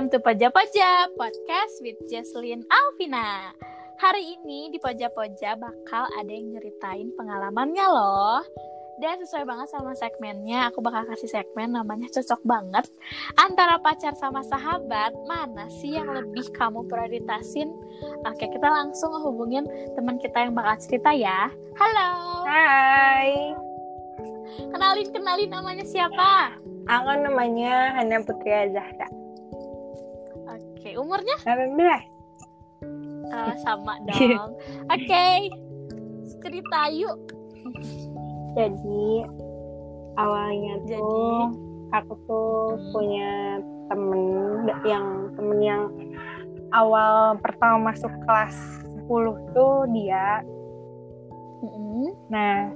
welcome to Poja Poja Podcast with Jesslyn Alvina. Hari ini di Poja Poja bakal ada yang nyeritain pengalamannya loh. Dan sesuai banget sama segmennya, aku bakal kasih segmen namanya cocok banget. Antara pacar sama sahabat, mana sih yang lebih kamu prioritasin? Oke, kita langsung hubungin teman kita yang bakal cerita ya. Halo. Hai, Kenalin, kenalin namanya siapa? aku namanya Hana Putri Zahra. Oke, umurnya 18. Eh, sama dong. Oke, cerita yuk. Jadi awalnya Jadi? tuh aku tuh Hmm. punya temen yang temen yang awal pertama masuk kelas 10 tuh dia. Mm-mm. Nah,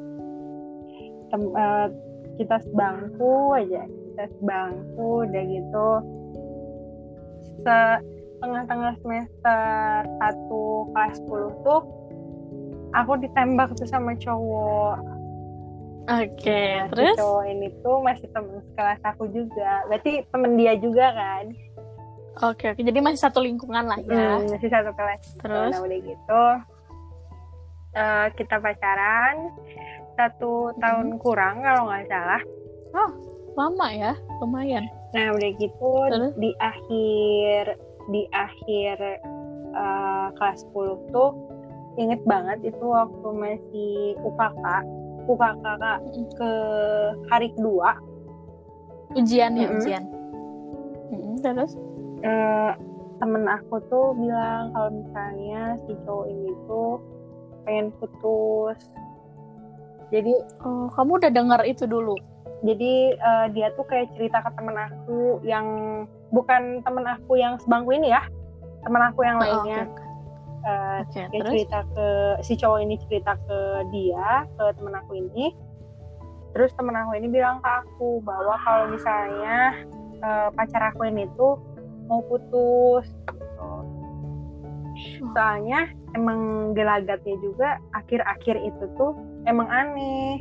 tem- eh, kita sebangku aja, kita sebangku udah gitu. Setengah-tengah semester 1 kelas 10 tuh aku ditembak tuh sama cowok. Oke, Nah, si terus? cowok ini tuh masih temen sekelas aku juga. Berarti temen dia juga kan? Oke, oke. Jadi masih satu lingkungan lah ya. Hmm, masih satu kelas. Terus? Nah, udah gitu. eh, kita pacaran satu tahun kurang kalau nggak salah. Lama ya, lumayan. Nah udah gitu Terus? di akhir di akhir eh, kelas 10 tuh inget banget itu waktu masih UKK UKK ke hari kedua Ujian ya, Mm-mm. ujian. Mm-mm, Terus? eh, temen aku tuh bilang kalau misalnya si cowok ini tuh pengen putus jadi Oh, kamu udah dengar itu dulu? Jadi eh, dia tuh kayak cerita ke temen aku yang bukan temen aku yang sebangku ini ya temen aku yang Oh, lainnya Oke, Eh, oke. dia Terus? cerita ke si cowok ini cerita ke dia ke temen aku ini terus temen aku ini bilang ke aku bahwa kalau misalnya eh, pacar aku ini tuh mau putus gitu. soalnya emang gelagatnya juga akhir-akhir itu tuh emang aneh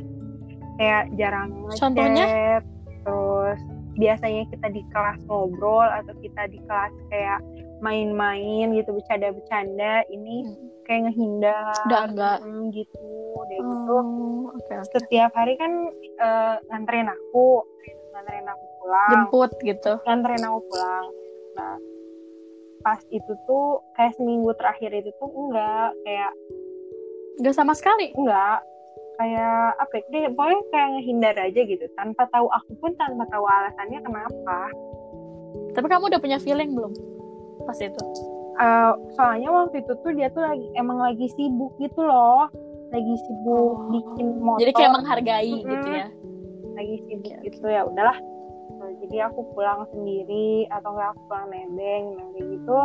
kayak jarang ngechat terus biasanya kita di kelas ngobrol atau kita di kelas kayak main-main gitu bercanda-bercanda ini Hmm. kayak ngehindar Udah enggak? Hmm, gitu deh gitu Oh, oke, oke. setiap hari kan eh, nganterin aku nganterin aku pulang Jemput gitu. nganterin aku pulang nah pas itu tuh kayak seminggu terakhir itu tuh enggak kayak Gak sama sekali. enggak kayak apa ya dia pokoknya kayak ngehindar aja gitu tanpa tahu aku pun tanpa tahu alasannya kenapa Tapi kamu udah punya feeling belum? Pas itu. Eh, soalnya waktu itu tuh dia tuh lagi emang lagi sibuk gitu loh lagi sibuk Oh. bikin motor Jadi kayak menghargai Mm-mm. gitu ya. lagi sibuk oke. gitu ya udahlah Nah, jadi aku pulang sendiri atau enggak aku pulang nebeng nah kayak gitu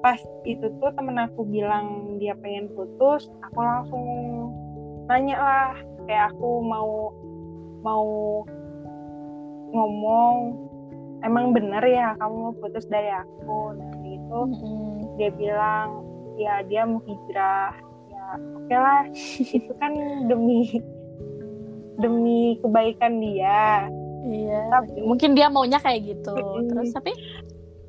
pas itu tuh temen aku bilang dia pengen putus aku langsung nanya lah kayak aku mau mau ngomong emang bener ya kamu putus dari aku? Nah gitu. Mm-mm. dia bilang ya dia mau hijrah. Ya oke lah itu kan demi demi kebaikan dia. Iya. Tapi- Mungkin dia maunya kayak gitu. Terus tapi?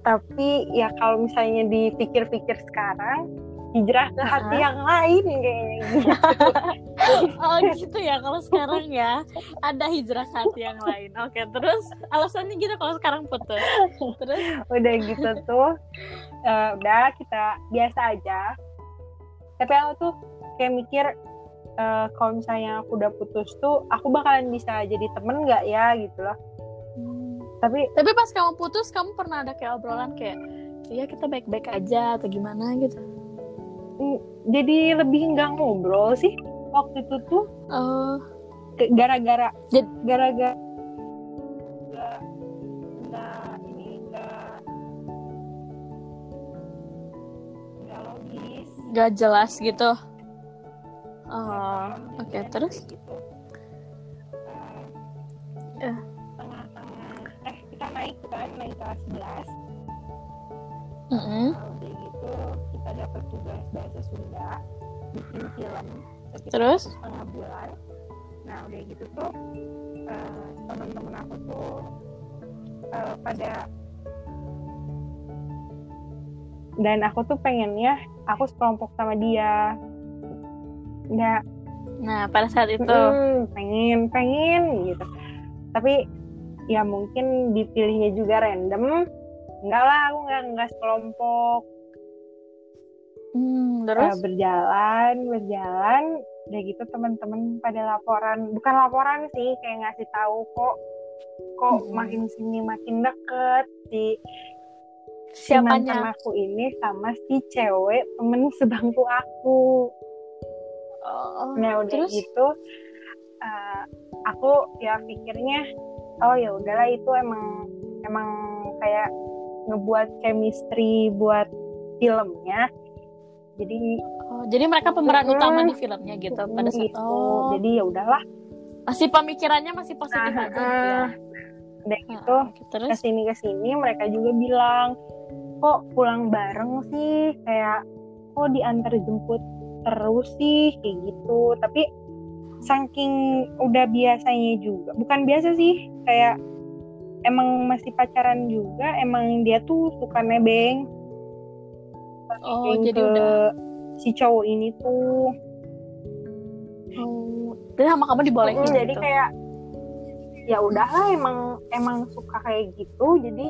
Tapi ya kalau misalnya dipikir-pikir sekarang hijrah ke hati yang lain kayaknya gitu. oh gitu ya kalau sekarang ya ada hijrah ke hati yang lain. Oke, terus alasannya gitu kalau sekarang putus. Terus udah gitu tuh eh, udah kita biasa aja tapi aku tuh kayak mikir eh, kalau misalnya aku udah putus tuh aku bakalan bisa jadi temen nggak ya gitu loh tapi Tapi pas kamu putus, kamu pernah ada kayak obrolan kayak, iya kita baik-baik aja atau gimana gitu? Mm, jadi lebih nggak ngobrol sih waktu itu tuh ke- gara-gara gara-gara nggak nggak ini nggak nggak logis gak jelas gitu. Oh, oke. Terus? gitu Eh. tengah-tengah eh kita naik kan naik kelas 11 Mm-mm. Nah, udah gitu kita dapat tugas bahasa Sunda bikin film sekitar Terus? setengah bulan. Nah udah gitu tuh eh, teman-teman aku tuh eh, pada dan aku tuh pengennya aku sekelompok sama dia. Nggak. Nah pada saat itu. Mm, pengen pengen gitu. Tapi ya mungkin dipilihnya juga random. Enggak lah aku nggak nggak sekelompok hmm, Eh, terus? berjalan berjalan. Udah gitu teman-teman pada laporan. Bukan laporan sih kayak ngasih tahu kok kok Hmm. makin sini makin deket. Si si mantan aku ini sama si cewek temen sebangku aku. Oh, nah udah terus? gitu eh, aku ya pikirnya oh ya udahlah itu emang emang kayak ngebuat chemistry buat filmnya jadi oh, jadi mereka pemeran utama di filmnya gitu pada saat gitu. oh. Jadi ya udahlah. Masih pemikirannya masih positif Nah, aja gitu ya? Udah Nah, gitu oke, terus? ke sini ke sini mereka juga bilang kok pulang bareng sih? Kayak kok diantar jemput terus sih? Kayak gitu. Tapi saking udah biasanya juga bukan biasa sih kayak emang masih pacaran juga emang dia tuh suka nebeng oh jadi ke udah si cowok ini tuh. Oh, dan sama kamu dibolehin Mm, jadi gitu. kayak ya udahlah emang emang suka kayak gitu jadi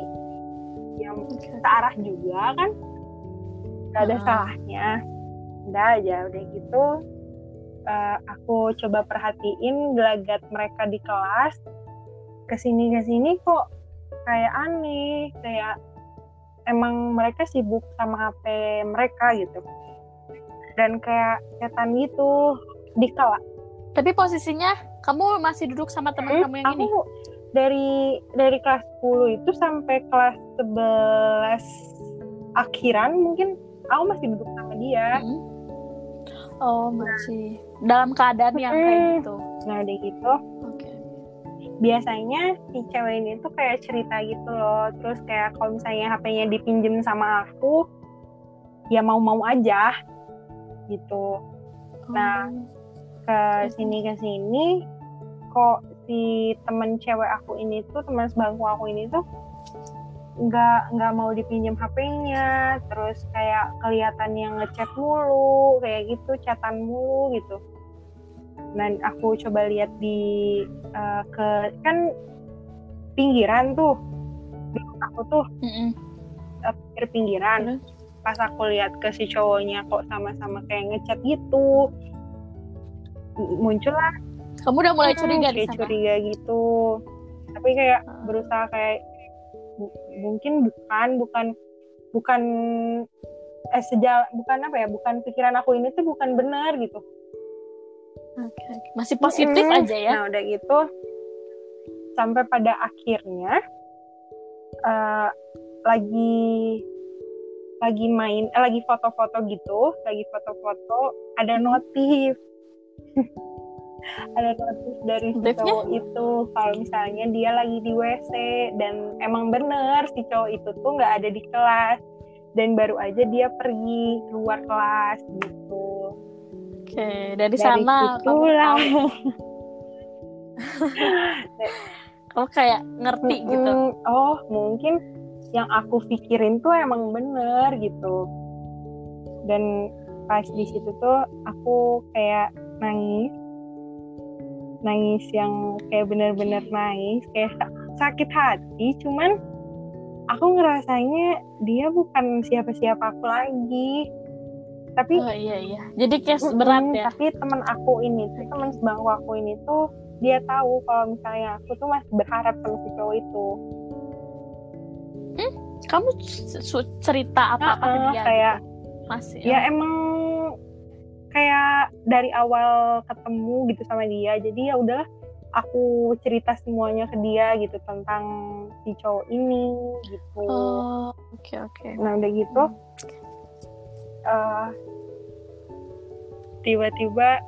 yang searah juga kan? Gak ada Ah. salahnya. Udah aja udah gitu. Eh, aku coba perhatiin gelagat mereka di kelas. Ke sini ke sini kok kayak aneh kayak emang mereka sibuk sama HP mereka gitu. Dan kayak setan gitu di kelas tapi posisinya kamu masih duduk sama teman kamu yang aku ini dari dari kelas 10 itu sampai kelas 11 akhiran mungkin aku masih duduk sama dia. Mm. oh masih. Dalam keadaan yang kayak Mm. gitu. Nah udah gitu biasanya si cewek ini tuh kayak cerita gitu loh. Terus kayak kalau misalnya HP-nya dipinjem sama aku ya mau-mau aja gitu. Nah, Oh. ke sini ke sini kok si temen cewek aku ini tuh teman sebangku aku ini tuh nggak nggak mau dipinjam HP-nya terus kayak kelihatan yang ngechat mulu kayak gitu chatan mulu gitu dan aku coba lihat di eh, ke kan pinggiran tuh. Aku tuh eh, pinggir pinggiran. Terus? pas aku lihat ke si cowoknya kok sama-sama kayak ngechat gitu muncullah. Kamu udah mulai Hmm, curiga di kayak curiga gitu. Tapi kayak Ah. berusaha kayak bu- mungkin bukan bukan bukan eh sejal bukan apa ya bukan pikiran aku ini tuh bukan benar gitu Oke. masih positif Mm-mm. aja ya? Nah udah gitu sampai pada akhirnya eh, lagi lagi main eh, lagi foto-foto gitu lagi foto-foto ada notif. Ada notif dari si cowok itu kalau misalnya dia lagi di WC dan emang bener si cowok itu tuh nggak ada di kelas. Dan baru aja dia pergi keluar kelas gitu oke dari, dari sana kamu situlah tahu. Kamu kayak ngerti gitu. Mm-mm. oh mungkin yang aku pikirin tuh emang bener gitu. Dan pas di situ tuh aku kayak nangis. Nangis yang kayak bener-bener nangis kayak sa- sakit hati cuman aku ngerasanya dia bukan siapa-siapa aku lagi tapi oh iya iya. Jadi case berat ya? tapi teman aku ini tuh teman sebangku aku ini tuh dia tahu kalau misalnya aku tuh masih berharap sama si cowok itu. Kamu c- c- cerita apa apa ke Heeh, dia? kayak masih ya emang kayak dari awal ketemu gitu sama dia jadi ya udahlah aku cerita semuanya ke dia gitu tentang si cowok ini gitu. Oh oke oke. Nah udah gitu eh, tiba-tiba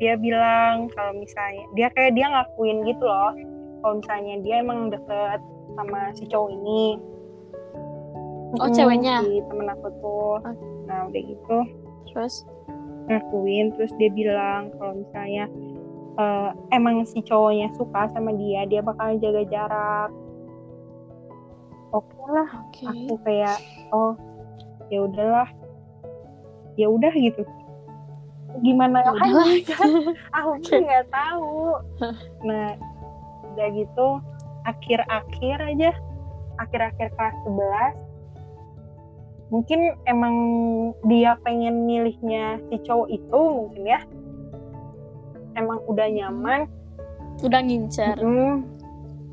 dia bilang kalau misalnya dia kayak dia ngakuin gitu loh kalau misalnya dia emang deket sama si cowok ini Oh, Mm, ceweknya? si temen aku tuh Oke. nah udah gitu terus ngakuin terus dia bilang kalau misalnya eh, emang si cowoknya suka sama dia dia bakal jaga jarak oke lah Oke. aku kayak oh ya udahlah. Ya udah gitu. Gimana Ya udahlah. kan? Aku tuh nggak tahu. Nah udah gitu akhir-akhir aja. Akhir-akhir kelas 11 mungkin emang dia pengen milihnya si cowok itu mungkin ya. Emang udah nyaman. Udah ngincer. Mm.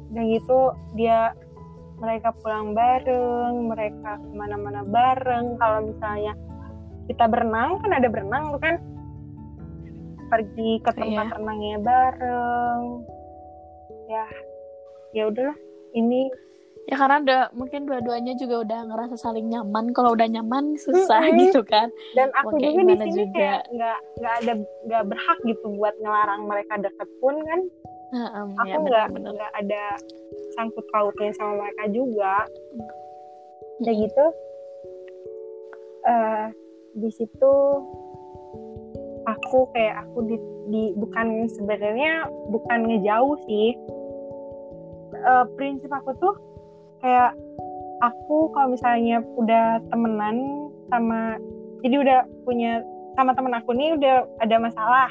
udah gitu dia mereka pulang bareng mereka ke mana-mana bareng kalau misalnya kita berenang kan ada berenang tuh kan pergi ke tempat Iya. renangnya bareng ya ya udahlah ini Ya karena udah mungkin dua-duanya juga udah ngerasa saling nyaman. Kalau udah nyaman susah Mm-mm. gitu kan. dan aku Mau kayak juga di sini juga. kayak nggak nggak ada nggak berhak gitu buat ngelarang mereka deket pun kan Heeh, aku ya nggak benar-benar. nggak ada sangkut pautnya sama mereka juga kayak Mm-mm. gitu eh di situ aku kayak aku di, di- bukan sebenarnya bukan ngejauh sih Eh, prinsip aku tuh kayak aku kalau misalnya udah temenan sama jadi udah punya sama temen aku nih udah ada masalah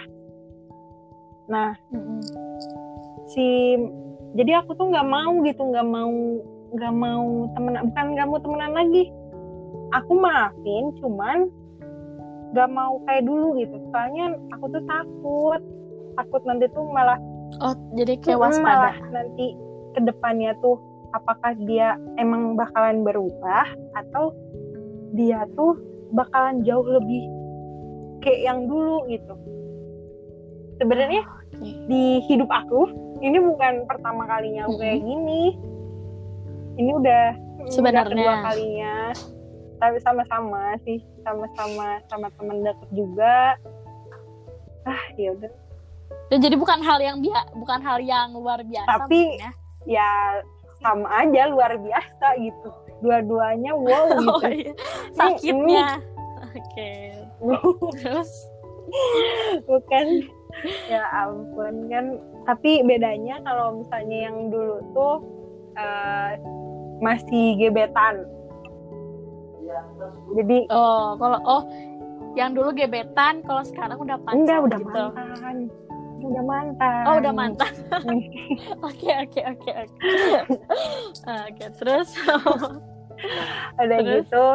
nah Mm-mm. Si jadi aku tuh nggak mau gitu nggak mau nggak mau temenan bukan nggak mau temenan lagi aku maafin cuman nggak mau kayak dulu gitu soalnya aku tuh takut takut nanti tuh malah Oh, jadi kayak Mm, malah waspada. nanti ke depannya tuh apakah dia emang bakalan berubah atau dia tuh bakalan jauh lebih kayak yang dulu gitu sebenarnya Oke. di hidup aku ini bukan pertama kalinya aku kayak gini. Ini udah udah Sebenarnya. kedua kalinya. Tapi sama-sama sih. Sama-sama sama teman deket juga. Ah ya udah. Dan jadi bukan hal yang bia bukan hal yang luar biasa Tapi- mungkin ya. ya sama aja luar biasa gitu. Dua-duanya wow Oh, gitu. iya. sakitnya. Oke. Terus? Bukan. Ya ampun kan tapi bedanya kalau misalnya yang dulu tuh eh, masih gebetan jadi oh, kalau oh yang dulu gebetan, kalau sekarang udah pacar enggak udah gitu. mantan udah mantan Oh, udah mantan. Oke, oke, oke, oke. Oke, terus ada Terus? gitu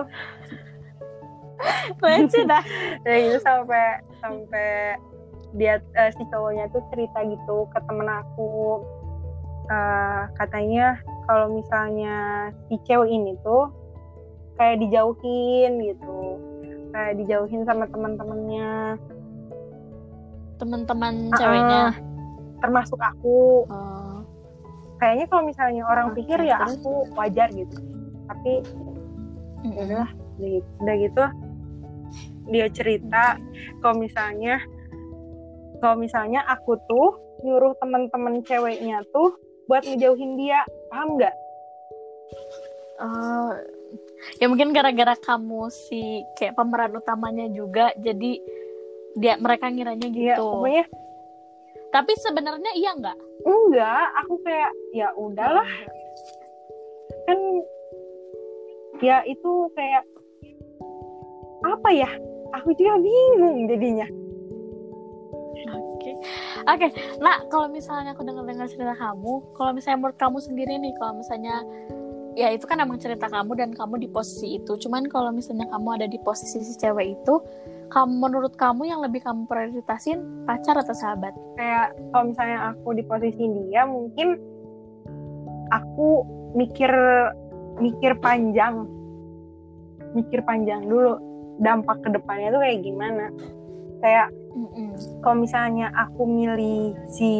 lucu dah. ada gitu sampai sampai dia eh, si cowoknya tuh cerita gitu ke temen aku Eh, katanya kalau misalnya si cewek ini tuh kayak dijauhin gitu kayak dijauhin sama teman-temannya Teman-teman Ah, ceweknya. termasuk aku Oh. kayaknya kalau misalnya orang Oke, pikir ya terus? aku wajar gitu tapi ya udah gitu, udah gitu dia cerita kalau misalnya kalau misalnya aku tuh nyuruh teman-teman ceweknya tuh buat ngejauhin dia paham nggak Oh, ya mungkin gara-gara kamu si kayak pemeran utamanya juga, jadi dia mereka ngiranya Iya, gitu. pokoknya Tapi sebenarnya iya nggak? enggak aku kayak ya udahlah kan ya itu kayak apa ya aku juga bingung jadinya Oke, oke. Nah, kalau misalnya aku dengar-dengar cerita kamu, kalau misalnya menurut kamu sendiri nih, kalau misalnya ya itu kan emang cerita kamu dan kamu di posisi itu. Cuman kalau misalnya kamu ada di posisi si cewek itu, kamu menurut kamu yang lebih kamu prioritasin pacar atau sahabat? kayak kalau misalnya aku di posisi dia mungkin aku mikir mikir panjang mikir panjang dulu dampak ke depannya tuh kayak gimana kayak Mm-mm. kalau misalnya aku milih si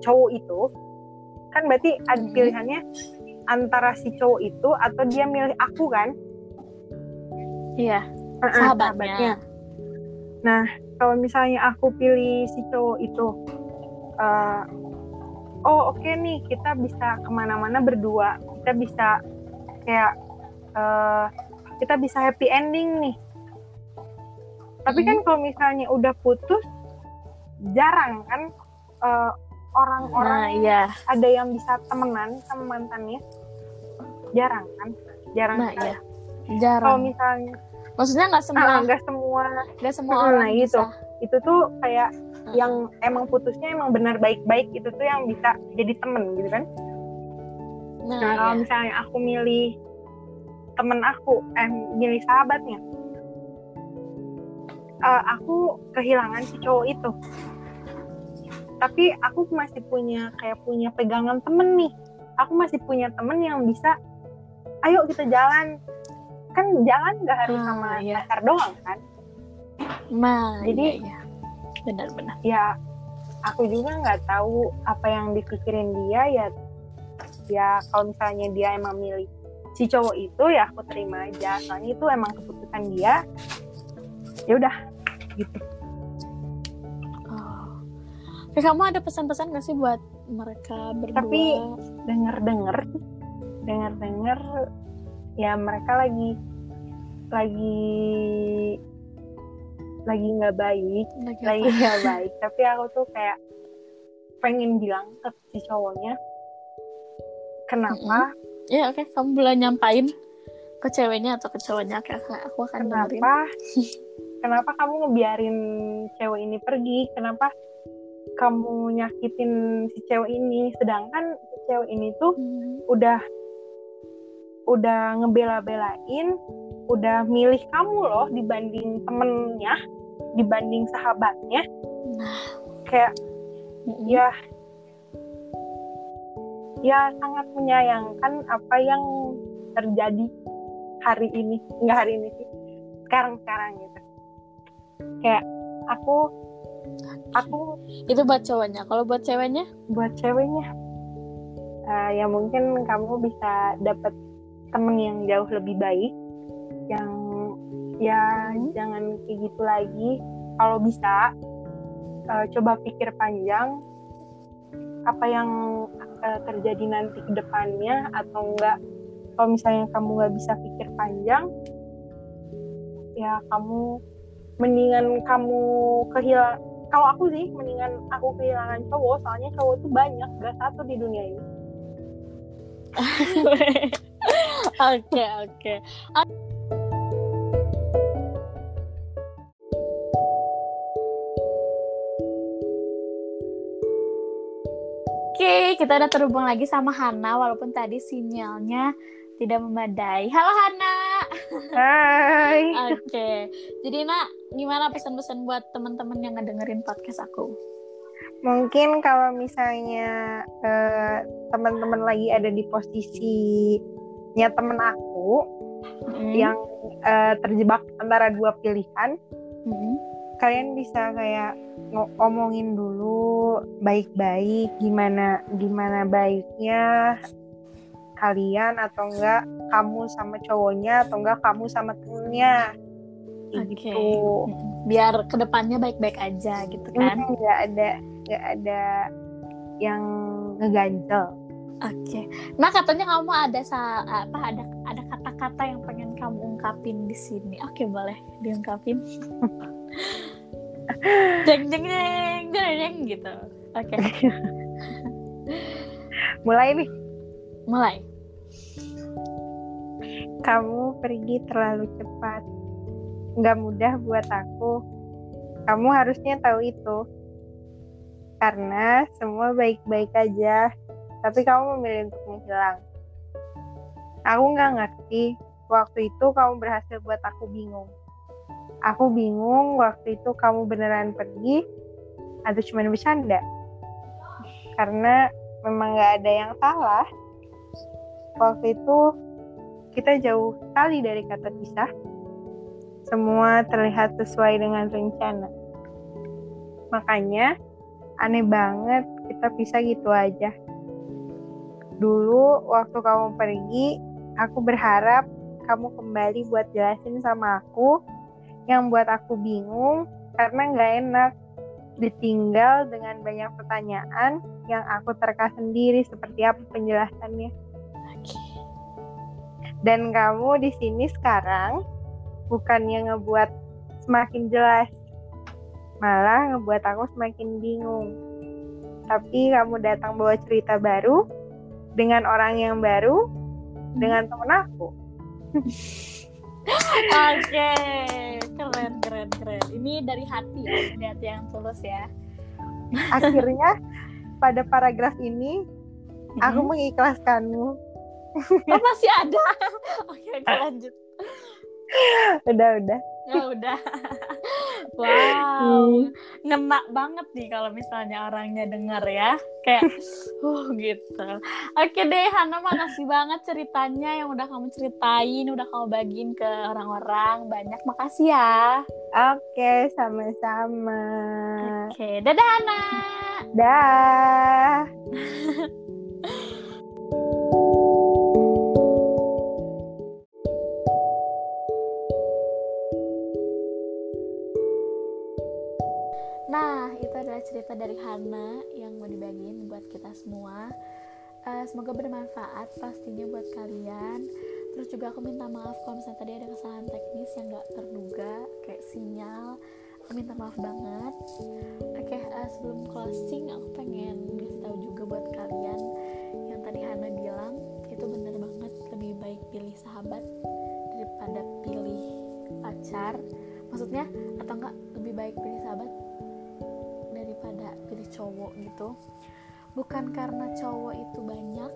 cowok itu kan berarti ada pilihannya antara si cowok itu atau dia milih aku kan Iya, Heeh, sahabatnya. Nah, kalau misalnya aku pilih si cowok itu, eh, oh oke nih kita bisa ke mana-mana berdua, kita bisa kayak eh, kita bisa happy ending nih. Tapi kan kalau misalnya udah putus, jarang kan eh, orang-orang Nah, iya. ada yang bisa temenan sama mantannya. jarang kan jarang nah sekali. ya jarang kalau misalnya maksudnya nggak semua ah, nggak semua nggak semua Hmm, orang nah, gitu. bisa itu tuh kayak Hmm. yang emang putusnya emang benar baik-baik itu tuh yang bisa jadi temen gitu kan nah, nah kalau ya. misalnya aku milih temen aku eh milih sahabatnya eh, aku kehilangan si cowok itu. Tapi aku masih punya kayak punya pegangan temen nih. Aku masih punya temen yang bisa ayo kita jalan. Kan jalan nggak harus Ah, sama iya. pacar doang kan? Nah, Jadi- iya, iya. benar-benar ya aku juga nggak tahu apa yang dipikirin dia ya ya kalau misalnya dia emang milih si cowok itu ya aku terima aja. Soalnya itu emang keputusan dia ya udah gitu. Oh. Kamu ada pesan-pesan gak sih buat mereka berdua? Tapi- denger denger denger denger ya mereka lagi lagi lagi nggak baik Lagi nggak baik. Tapi aku tuh kayak pengen bilang ke si cowoknya kenapa? Ya oke. Kamu boleh nyampain ke ceweknya atau ke cowoknya oke, aku akan dengerin kenapa kamu ngebiarin cewek ini pergi? Kenapa kamu nyakitin si cewek ini? Sedangkan si cewek ini tuh Hmm, udah udah ngebela-belain udah milih kamu loh dibanding temennya dibanding sahabatnya. Nah. kayak mm-mm. ya ya sangat menyayangkan apa yang terjadi hari ini. Nggak hari ini sih sekarang sekarang gitu kayak aku aku itu buat cowoknya. Kalau buat ceweknya? Buat ceweknya. Eh, ya mungkin kamu bisa dapat temen yang jauh lebih baik. Yang ya jangan kayak gitu lagi. Kalau bisa eh, coba pikir panjang apa yang eh, terjadi nanti ke depannya atau enggak. Kalau misalnya kamu nggak bisa pikir panjang ya kamu mendingan kamu kehilangan kalau aku sih mendingan aku kehilangan cowok soalnya cowok tuh banyak gak satu di dunia ini oke oke Oke, kita udah terhubung lagi sama Hana walaupun tadi sinyalnya tidak memadai. Halo Hana. Hai Oke. Jadi Nak, gimana pesan-pesan buat teman-teman yang ngedengerin podcast aku? mungkin kalau misalnya eh, teman-teman lagi ada di posisinya temen aku Mm. yang eh, terjebak antara dua pilihan Mm. kalian bisa kayak ngo- ngomongin dulu baik-baik gimana gimana baiknya kalian atau enggak kamu sama cowoknya atau enggak kamu sama temennya Oke. gitu. Biar ke depannya baik-baik aja gitu kan? Hmm, nggak ada nggak ada yang ngeganjel Oke. Nah katanya kamu ada sa apa ada ada kata-kata yang pengen kamu ungkapin di sini. Oke boleh diungkapin. jeng jeng jeng jeng jeng gitu. Oke mulai nih mulai. kamu pergi terlalu cepat nggak mudah buat aku. Kamu harusnya tahu itu. Karena semua baik-baik aja. Tapi kamu memilih untuk menghilang. Aku nggak ngerti. Waktu itu kamu berhasil buat aku bingung. Aku bingung waktu itu kamu beneran pergi atau cuma bercanda? Karena memang nggak ada yang salah. Waktu itu kita jauh sekali dari kata pisah. Semua terlihat sesuai dengan rencana. Makanya aneh banget kita pisah gitu aja. Dulu waktu kamu pergi, aku berharap kamu kembali buat jelasin sama aku yang buat aku bingung karena nggak enak ditinggal dengan banyak pertanyaan yang aku terka sendiri seperti apa penjelasannya dan kamu di sini sekarang bukannya ngebuat semakin jelas malah ngebuat aku semakin bingung tapi kamu datang bawa cerita baru dengan orang yang baru dengan temen aku Oke, keren keren keren. Ini dari hati ya, dari hati yang tulus ya. akhirnya pada paragraf ini aku Hmm. mengikhlaskanmu Oh, masih ada. Oke, oke lanjut. udah udah Ya udah. Wow, ngena banget nih kalau misalnya orangnya denger ya. Kayak uh gitu. Oke deh Hana makasih banget ceritanya yang udah kamu ceritain, udah kamu bagiin ke orang-orang. Banyak makasih ya. oke sama-sama Oke, dadah Hana. dah dari Hana yang mau dibagiin buat kita semua. Eh, semoga bermanfaat pastinya buat kalian. Terus juga aku minta maaf kalau misalnya tadi ada kesalahan teknis yang gak terduga, kayak sinyal. Aku minta maaf banget. Oke, eh, sebelum closing aku pengen ngasih tahu juga buat kalian yang tadi Hana bilang itu bener banget lebih baik pilih sahabat daripada pilih pacar. Maksudnya atau enggak lebih baik pilih sahabat pilih cowok gitu. Bukan karena cowok itu banyak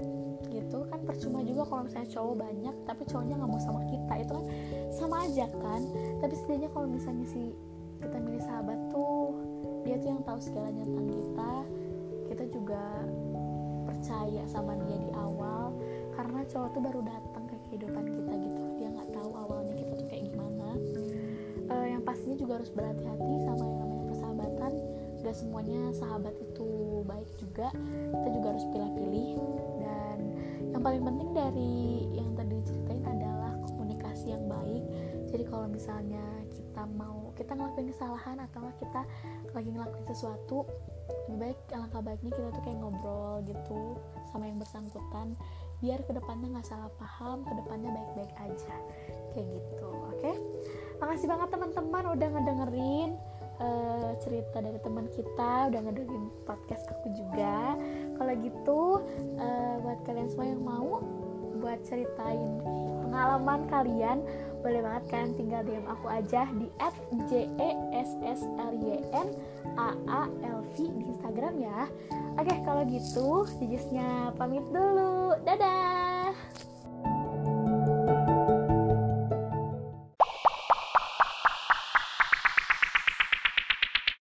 gitu kan percuma juga kalau misalnya cowok banyak tapi cowoknya nggak mau sama kita itu kan sama aja kan. Tapi setidaknya kalau misalnya si kita milih sahabat tuh dia tuh yang tahu segalanya tentang kita kita juga percaya sama dia di awal. Karena cowok tuh baru datang ke kehidupan kita gitu dia nggak tahu awalnya kita tuh kayak gimana. Eh, yang pastinya juga harus berhati-hati sama yang gak semuanya sahabat itu baik juga kita juga harus pilih-pilih. Dan yang paling penting dari yang tadi diceritain adalah komunikasi yang baik. Jadi kalau misalnya kita mau kita ngelakuin kesalahan atau kita lagi ngelakuin sesuatu lebih baik alangkah baiknya kita tuh kayak ngobrol gitu sama yang bersangkutan biar ke depannya nggak salah paham ke depannya baik-baik aja. Kayak gitu oke? Makasih banget teman-teman udah ngedengerin eh, cerita dari teman kita udah ngedengerin podcast aku juga. Kalau gitu eh, buat kalian semua yang mau buat ceritain pengalaman kalian boleh banget kalian tinggal DM aku aja di @jessrylyn_aaLV di Instagram ya. Oke kalau gitu jujusnya pamit dulu. Dadah